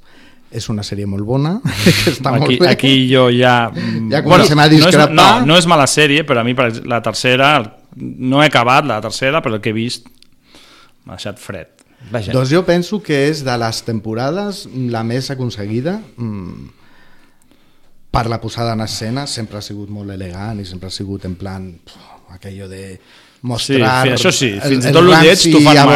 S2: És una sèrie molt bona, que està
S3: aquí,
S2: molt bé.
S3: aquí jo ja... mm,
S2: Ja comencem a discrepar.
S3: No és, no, no és mala sèrie, però a mi per la tercera, el- no he acabat la tercera, però el que he vist m'ha deixat fred.
S1: Vaja.
S2: Doncs jo penso que és de les temporades la més aconseguida mm, per la posada en escena, sempre ha sigut molt elegant i sempre ha sigut en plan pf, aquello de mostrar
S3: Sí, això sí,
S2: el-
S3: fins i
S2: el
S3: tot
S2: ranci
S3: t'ho fan maco.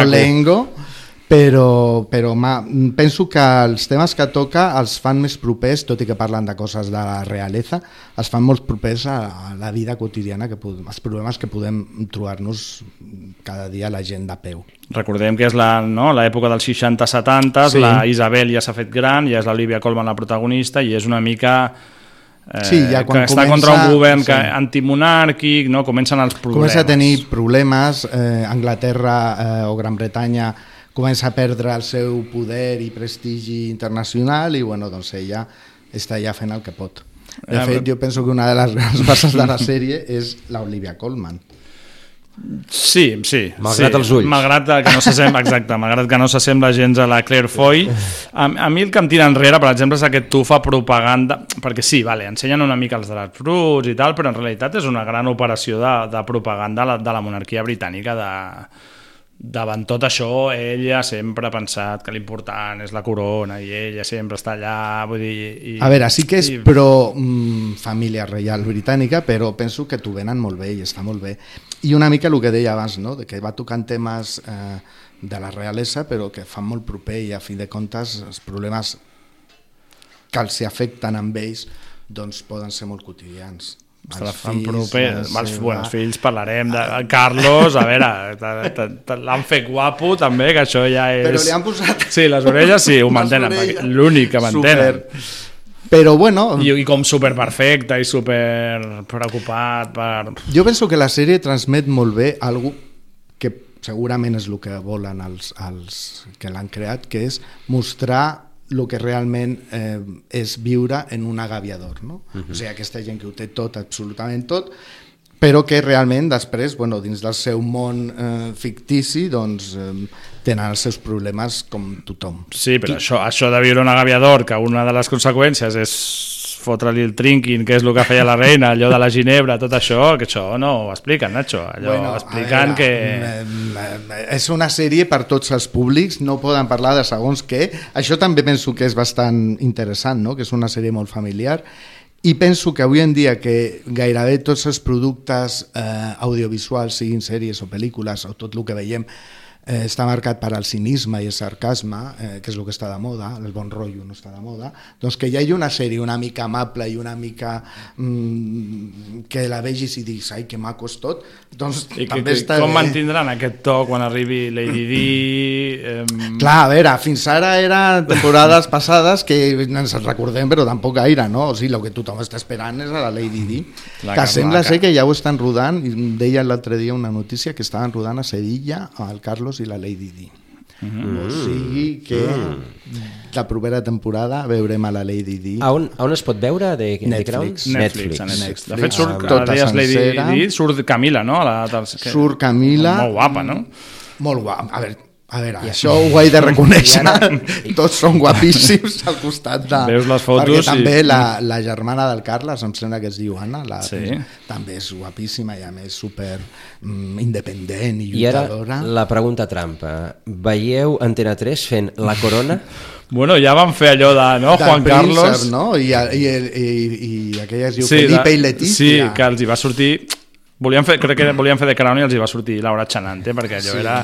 S2: Però, però ma, penso que els temes que toca els fan més propers, tot i que parlen de coses de la realeza, els fan molt propers a, a la vida quotidiana, que, pod- els problemes que podem trobar-nos cada dia la gent de peu.
S3: Recordem que és la, no, l'època dels 60-70,
S2: Sí.
S3: la Isabel ja s'ha fet gran, ja és l'Olivia Colman la protagonista i és una mica... Eh,
S2: Sí, ja quan
S3: que està
S2: comença-
S3: contra un govern
S2: sí.
S3: que, antimonàrquic, no? comencen els problemes.
S2: Comença a tenir problemes, eh, Anglaterra eh, o Gran Bretanya comença a perdre el seu poder i prestigi internacional i bueno, doncs ella està ja fent el que pot. De
S3: Eh,
S2: fet, jo penso que una de les grans bases de la sèrie és l'Olivia Colman.
S3: Sí, sí.
S1: Malgrat
S3: sí.
S1: els ulls.
S3: Malgrat que no s'assembla, exacte, malgrat que no s'assembla gens a la Claire Foy. A, a mi el que em tira enrere, per exemple, és aquest tu fa propaganda, perquè sí, vale, ensenyen una mica els drets fruits i tal, però en realitat és una gran operació de, de propaganda de la, de la monarquia britànica de, davant tot això ella sempre ha pensat que l'important és la corona i ella sempre està allà vull dir, i,
S2: A veure, sí que és
S3: i-
S2: pro mm, família reial britànica, però penso que t'ho venen molt bé i està molt bé. I una mica el que deia abans, no? de que va tocant temes eh, de la realesa, però que fan molt proper i a fi de comptes els problemes que els afecten amb ells doncs poden ser molt quotidians.
S3: Fan
S2: fills,
S3: proper, els, bueno, els fills parlarem de Carlos, a veure, l'han fet guapo també, que això ja és...
S2: Però li han posat...
S3: Sí, les orelles sí, ho mantenen, l'únic que mantenen.
S2: Super. Però bueno...
S3: I, I com superperfecte i super preocupat per...
S2: Jo penso que la sèrie transmet molt bé algo que segurament és el que volen els, els que l'han creat, que és mostrar el que realment eh, és viure en un agaviador. No? Uh -huh. O sigui, aquesta gent que ho té tot, absolutament tot, però que realment després, bueno, dins del seu món eh, fictici, doncs eh, tenen els seus problemes com tothom.
S3: Sí, però això, això de viure un agaviador, que una de les conseqüències és fotre-li el trinquin, que és el que feia la reina, allò de la ginebra, tot això, que això no ho expliquen, Nacho. Allò bueno, expliquen que...
S2: És una sèrie per tots els públics, no poden parlar de segons què. Això també penso que és bastant interessant, no? que és una sèrie molt familiar, i penso que avui en dia que gairebé tots els productes eh, audiovisuals, siguin sèries o pel·lícules, o tot el que veiem, eh, està marcat per al cinisme i el sarcasme, eh, que és el que està de moda, el bon rotllo no està de moda, doncs que hi hagi una sèrie una mica amable i una mica mm, que la vegis i diguis, ai, que maco és tot, doncs
S3: I
S2: també
S3: que,
S2: està
S3: com
S2: bé.
S3: mantindran aquest to quan arribi Lady Di? Eh,
S2: Clar, a veure, fins ara era temporades passades que ens recordem, però tampoc gaire, no? O sigui, el que tothom està esperant és a la Lady Di,
S3: La
S2: que sembla
S3: que-
S2: ser que ja ho estan rodant, deia l'altre dia una notícia que estaven rodant a Sevilla el Carlos i la Lady Di.
S1: Mm.
S2: O sigui que la propera temporada veurem a la Lady Di.
S1: A on, a on es pot veure de, de Crown?
S2: Netflix.
S3: Netflix, a Netflix. De fet,
S2: Netflix.
S3: surt,
S2: Tota
S3: ara deies Lady. Di, surt Camila, no? La, dels, que,
S2: Surt Camila.
S3: Molt guapa, no?
S2: Molt guapa. A veure, a veure això ho he de reconèixer. Tots són guapíssims al costat de...
S3: Veus les fotos
S2: Perquè
S3: i-
S2: també la, la germana del Carles, em sembla que es diu Anna, la,
S3: Sí.
S2: també és guapíssima i a més super mm, independent i
S1: I ara
S2: lluitadora.
S1: la pregunta trampa. Veieu Antena 3 fent La Corona?
S3: Bueno, ja van fer allò de, no,
S2: Del
S3: Juan
S2: príncep,
S3: Carlos...
S2: no? I, i, i, i aquella es diu Felipe
S3: de-
S2: i Letícia.
S3: Sí, que els hi va sortir volien fer, crec que volien fer de Crown i els hi va sortir Laura Chanante perquè allò,
S2: Sí.
S3: era,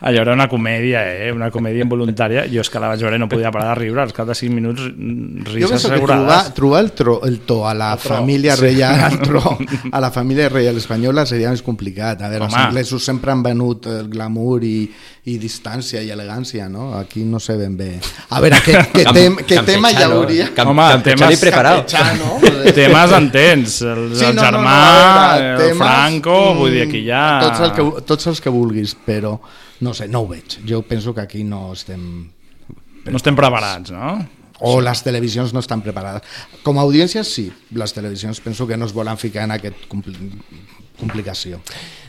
S3: allò era una comèdia eh? una comèdia involuntària jo és que la vaig veure i no podia parar de riure als cap de 5 minuts mm,
S2: Jo
S3: rises
S2: penso que
S3: assegurades
S2: trobar, trobar el, tro, el to a la
S3: El tro,
S2: família
S3: sí.
S2: reial el tro, a la família reial espanyola seria més complicat. A veure,
S3: Home.
S2: els anglesos sempre han venut el glamour i, i distància i elegància, no? Aquí no sé ben bé. A veure, què, què, tem, què tema hi hauria?
S1: camp-
S3: Home,
S1: campechano
S3: temes-.
S2: Campechano.
S3: temes entens el,
S2: Sí,
S3: el
S2: no, no, no,
S3: germà,
S2: a veure,
S3: el
S2: temes,
S3: Franco
S2: mm,
S3: vull dir, aquí ja
S2: Tots, el que, tots els que vulguis, però no sé, no ho veig. Jo penso que aquí no estem
S3: no estem preparats no?
S2: o les televisions no estan preparades. Com a audiència, sí. Les televisions penso que no es volen ficar en aquest compli complicació.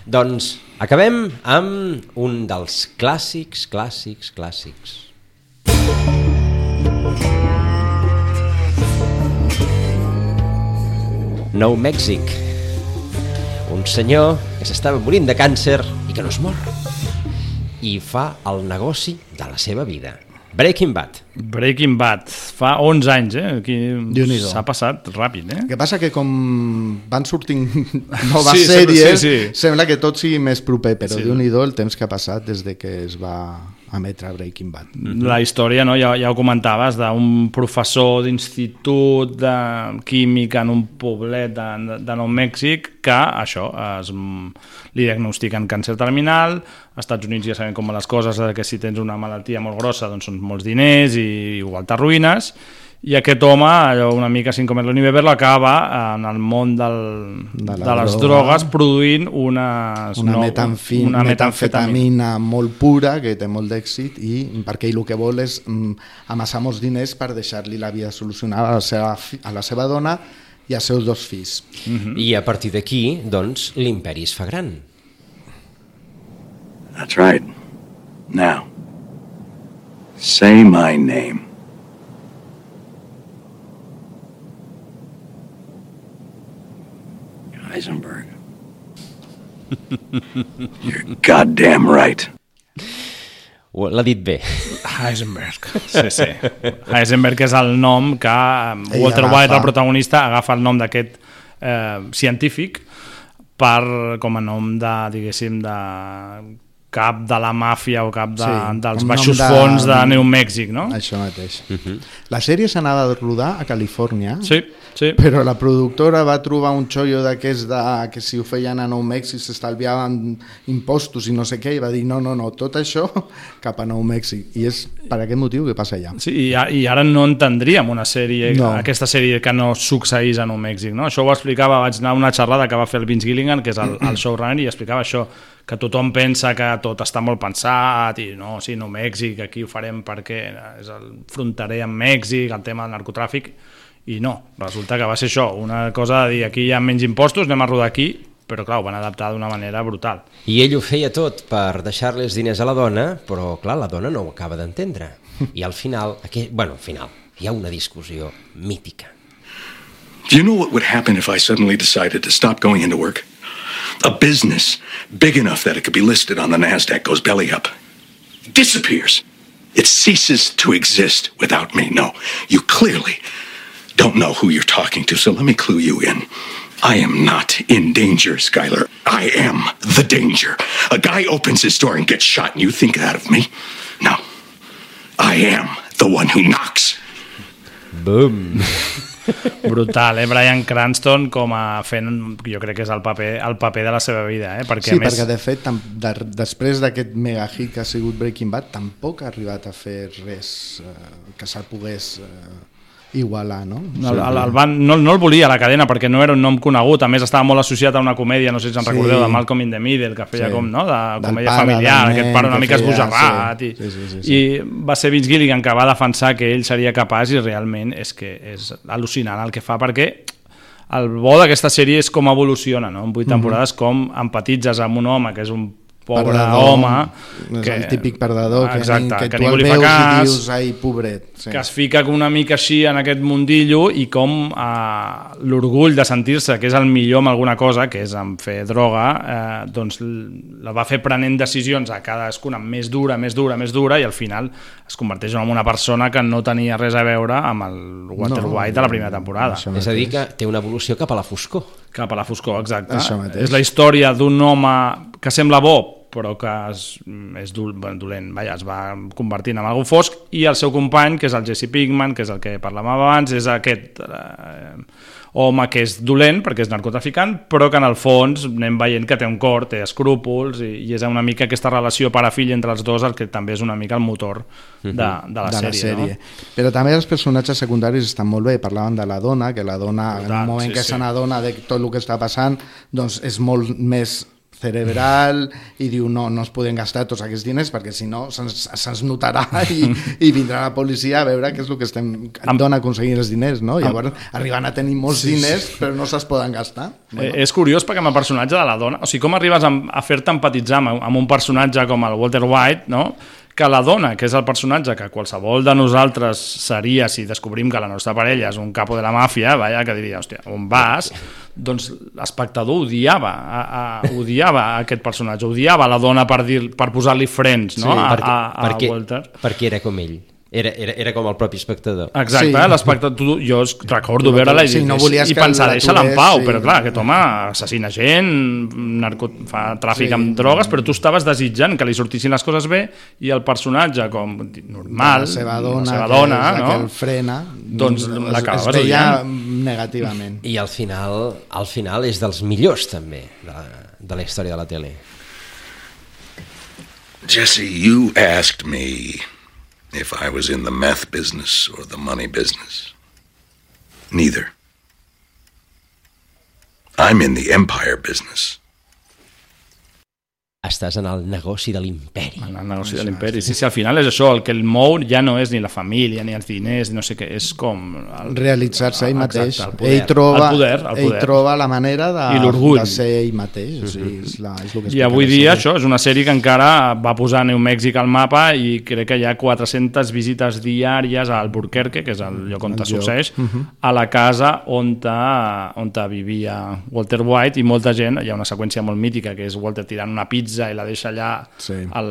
S1: Doncs acabem amb un dels clàssics, clàssics, clàssics. Nou Mèxic. Un senyor que s'estava morint de càncer i que no es mor. I fa el negoci de la seva vida. Breaking Bad.
S3: Breaking Bad, fa 11 anys, eh? Aquí s'ha passat ràpid, eh?
S2: Que passa que com van sortint noves
S3: Sí,
S2: sèries,
S3: sí, sí.
S2: sembla que tot sigui més proper, però
S3: Sí.
S2: sí. déu-n'hi-do el temps que ha passat des de que es va emetre Breaking Bad.
S3: La història, no? ja, ja ho comentaves, d'un professor d'institut de química en un poblet de, de Nou Mèxic que això, es, li diagnostiquen càncer terminal, als Estats Units ja sabem com van les coses, de que si tens una malaltia molt grossa doncs són molts diners i igual t'arruïnes, i aquest home, allò una mica sin comer ni beber, l'acaba en el món del,
S2: De
S3: de, les
S2: droga.
S3: drogues produint unes,
S2: Una,
S3: no,
S2: metanfi,
S3: una metanfetamina.
S2: molt pura, que té molt d'èxit, i perquè ell el que vol és mm, amassar molts diners per deixar-li la vida solucionada a la seva, a la seva dona i als seus dos fills.
S1: I a partir d'aquí, doncs, l'imperi es fa gran.
S15: That's right. Now, say my name. Heisenberg. You're goddamn right.
S1: L'ha dit bé.
S3: Heisenberg. Sí, sí. Heisenberg és el nom que
S2: Ell
S3: Walter. White, el protagonista, agafa el nom d'aquest eh, científic per, com a nom de, diguéssim, de cap de la màfia o cap de,
S2: Sí,
S3: dels baixos
S2: de-
S3: fons de New Mèxic, no?
S2: Això mateix. La sèrie s'anava a rodar a Califòrnia,
S3: Sí, sí.
S2: però la productora va trobar un xollo d'aquests de, que si ho feien a Nou Mèxic s'estalviaven impostos i no sé què, i va dir no, no, no, tot això cap a Nou Mèxic. I és per aquest motiu que passa allà.
S3: Sí, i, a- i ara no entendríem una sèrie,
S2: No.
S3: no. aquesta sèrie que no succeís a Nou Mèxic, no? Això ho explicava, vaig anar a una xerrada que va fer el Vince Gilligan, que és el, el showrunner, i explicava això, que tothom pensa que tot està molt pensat, i no, sí, Nou Mèxic, aquí ho farem perquè és el fronterer amb Mèxic, el tema del narcotràfic, i no, resulta que va ser això, una cosa de dir, aquí hi ha menys impostos, anem a rodar aquí, però clar, ho van adaptar d'una manera brutal.
S1: I ell ho feia tot per deixar-li els diners a la dona, però clar, la dona no ho acaba d'entendre. I al final, aquí, bueno, al final, hi ha una discussió mítica.
S15: Do you know what would happen if I suddenly decided to stop going into work? A business big enough that it could be listed on the NASDAQ goes belly up. Disappears. It ceases to exist without me. No, you clearly don't know who you're talking to, so let me clue you in. I am not in danger, Skylar. I am the danger. A guy opens his door and gets shot, and you think that of me? No. I am the one who knocks.
S1: Boom!
S3: Brutal, eh? Brian Cranston com a fent, jo crec que és el paper, el paper de la seva vida, eh? Perquè
S2: sí,
S3: a més...
S2: perquè de fet, tam, de, després d'aquest mega hit que ha sigut Breaking Bad, tampoc ha arribat a fer res eh, que se'l pogués eh, igualar, no?
S3: El, el, el van, no, no el volia a la cadena perquè no era un nom conegut, a més estava molt associat a una comèdia, no sé si en
S2: Sí.
S3: recordeu, de Malcolm in the Middle, que feia
S2: Sí.
S3: com, no?, de comèdia
S2: pare,
S3: familiar,
S2: del
S3: aquest
S2: nen
S3: pare una mica esbojarrat,
S2: sí.
S3: i,
S2: Sí, sí, sí, sí.
S3: i va ser Vince Gilligan que va defensar que ell seria capaç i realment és que és al·lucinant el que fa perquè el bo d'aquesta sèrie és com evoluciona, no? En vuit
S2: Mhm.
S3: temporades, com empatitzes amb un home que és un pobre
S2: Perdedor,
S3: home...
S2: és el típic perdedor que,
S3: Exacte,
S2: ni, que,
S3: que
S2: tu el veus
S3: cas,
S2: i dius ai, pobret sí.
S3: que es fica una mica així en aquest mundillo i com eh, l'orgull de sentir-se que és el millor amb alguna cosa, que és en fer droga, eh, doncs la va fer prenent decisions a cadascuna més dura, més dura, més dura, i al final es converteix en una persona que no tenia res a veure amb el Walter
S1: No,
S3: White de la primera temporada.
S1: És a dir, que té una evolució cap a la foscor.
S3: Cap a la foscor, exacte.
S2: Això mateix.
S3: És la història d'un home que sembla bo, però que és, és dolent, vaja, es va convertint en algú fosc, i el seu company, que és el Jesse Pinkman, que és el que parlàvem abans, és aquest eh, home que és dolent, perquè és narcotraficant, però que en el fons anem veient que té un cor, té escrúpols, i, i és una mica aquesta relació pare-fill entre els dos, el que també és una mica el motor de, de la
S2: de
S3: sèrie.
S2: la sèrie.
S3: No?
S2: Però també els personatges secundaris estan molt bé. Parlaven de la dona, que la dona, en
S3: Brutal,
S2: un moment
S3: sí,
S2: que
S3: sí.
S2: se n'adona de tot el que està passant, doncs és molt més cerebral i diu no, no es poden gastar tots aquests diners perquè si no se'ns se'ns notarà i, i vindrà la policia a veure què és el que estem em dona aconseguir els diners no? llavors arriben a tenir molts
S3: Sí, sí.
S2: diners però no se'ls poden gastar
S3: Eh, és curiós perquè amb el personatge de la dona, o sigui, com arribes a, a fer-te empatitzar amb, amb un personatge com el Walter White, no? Que la dona, que és el personatge que qualsevol de nosaltres seria si descobrim que la nostra parella és un capo de la màfia, vaja, que diria, hòstia, on vas? Doncs l'espectador odiava, a, a, odiava aquest personatge, odiava la dona per, dir, per posar-li frens no? a,
S1: perquè,
S3: a, a
S1: perquè,
S3: Walter.
S1: perquè era com ell. Era, era, era com el propi espectador.
S3: Exacte,
S2: Sí.
S3: l'espectador, tu- jo es- recordo
S2: Tu-
S3: veure-la i,
S2: sí, no
S3: i- i
S2: que
S3: pensar, deixa-la en pau,
S2: sí.
S3: però clar, aquest home assassina gent, narco, fa tràfic
S2: Sí.
S3: amb drogues, però tu estaves desitjant que li sortissin les coses bé i el personatge, com normal,
S2: la seva dona,
S3: la seva
S2: que
S3: dona
S2: la
S3: no?
S2: que el frena
S3: Doncs
S2: es-
S3: l'acabaves
S2: es veia
S3: odiant.
S2: negativament
S1: I al final, al final és dels millors també de, de la història de la tele.
S11: Jesse, you asked me if I was in the meth business or the money business. Neither. I'm in the empire business.
S1: Estàs en el negoci de l'imperi.
S3: En el negoci de l'imperi. Sí, sí, al final és això, el que el mou ja no és ni la família, ni els diners, no sé què, és com... El,
S2: realitzar-se ell mateix.
S3: Exacte, el poder.
S2: ell troba,
S3: el poder, el poder.
S2: ell troba la manera de,
S3: I
S2: de ser ell mateix. O sigui, és, la, és el que
S3: I avui dia això és una sèrie que encara va posar New Mèxic al mapa i crec que hi ha 400 visites diàries a Albuquerque, que és el lloc on
S2: El
S3: succeeix,
S2: Mhm.
S3: a la casa on, ta, on ta vivia Walter White i molta gent, hi ha una seqüència molt mítica que és Walter tirant una pizza i la deixa allà
S2: Sí.
S3: al,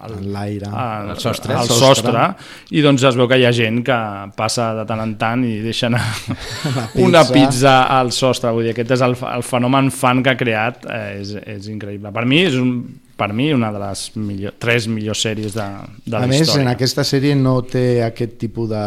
S3: al,
S2: En l'aire.
S3: al,
S1: Al sostre.
S3: al sostre.
S2: sostre.
S3: i doncs es veu que hi ha gent que passa de tant en tant i deixa anar
S2: La
S3: una
S2: pizza.
S3: pizza al sostre vull dir, aquest és el, el fenomen fan que ha creat eh, és, és increïble, per mi és un per mi, una de les millor, tres millors sèries de, de
S2: a
S3: la
S2: més,
S3: història.
S2: en aquesta sèrie no té aquest tipus de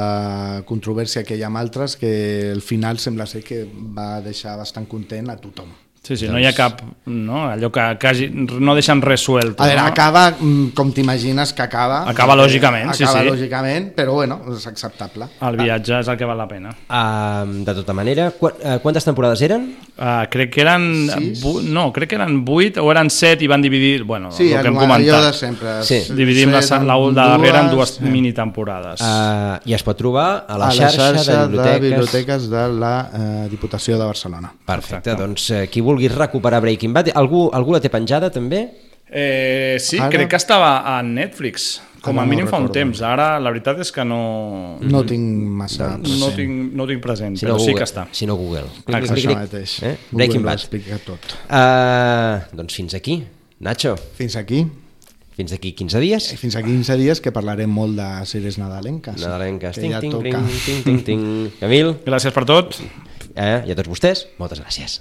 S2: controvèrsia que hi ha amb altres, que el final sembla ser que va deixar bastant content a tothom.
S3: Sí, sí, no hi ha cap... No? Allò que, que hagi, no deixen res suelto.
S2: A veure,
S3: no?
S2: acaba mm, com t'imagines que acaba.
S3: Acaba lògicament, sí,
S2: acaba
S3: sí.
S2: lògicament, però bueno, és acceptable.
S3: El viatge és el que val la pena.
S1: Uh, de tota manera, qu uh, quantes temporades eren?
S3: Uh, crec que eren...
S2: Sis?
S3: Bu no, crec que eren vuit o eren set i van dividir... Bueno,
S2: Sí,
S3: el que hem
S2: allò
S3: comentat.
S2: de sempre.
S1: Sí.
S3: Dividim la, la, la,
S2: en
S3: la darrera en
S2: dues,
S3: dues
S2: eh.
S3: mini temporades.
S1: Uh, I es pot trobar a la,
S2: a la
S1: xarxa,
S2: xarxa
S1: de biblioteques.
S2: de biblioteques de la eh, Diputació de Barcelona.
S1: Perfecte, doncs eh, qui vulgui recuperar Breaking Bad, algú, algú la té penjada també?
S3: Eh, sí,
S2: Ara-
S3: crec que estava a Netflix, com
S2: Ara
S3: a
S2: no
S3: mínim fa un temps. Ara, la veritat és que no...
S2: No tinc massa
S3: no,
S2: present.
S3: tinc, no tinc present,
S1: Si
S3: però
S1: no,
S3: sí
S1: Google,
S3: que està.
S1: Si no, Google.
S3: Exacte.
S2: Això mateix.
S1: Eh?
S2: Google
S1: Breaking Bad.
S2: explica tot.
S1: Uh, doncs fins aquí. Nacho,
S2: Fins aquí.
S1: fins aquí 15 dies.
S2: I fins aquí 15 dies que parlarem molt de sèries nadalenques.
S1: Nadalenques.
S2: Que
S1: Ting,
S2: ja
S1: ting,
S2: toca.
S1: ting, ting, ting, ting. Camil,
S3: Gràcies per tot.
S1: eh, i a tots vostès, moltes gràcies.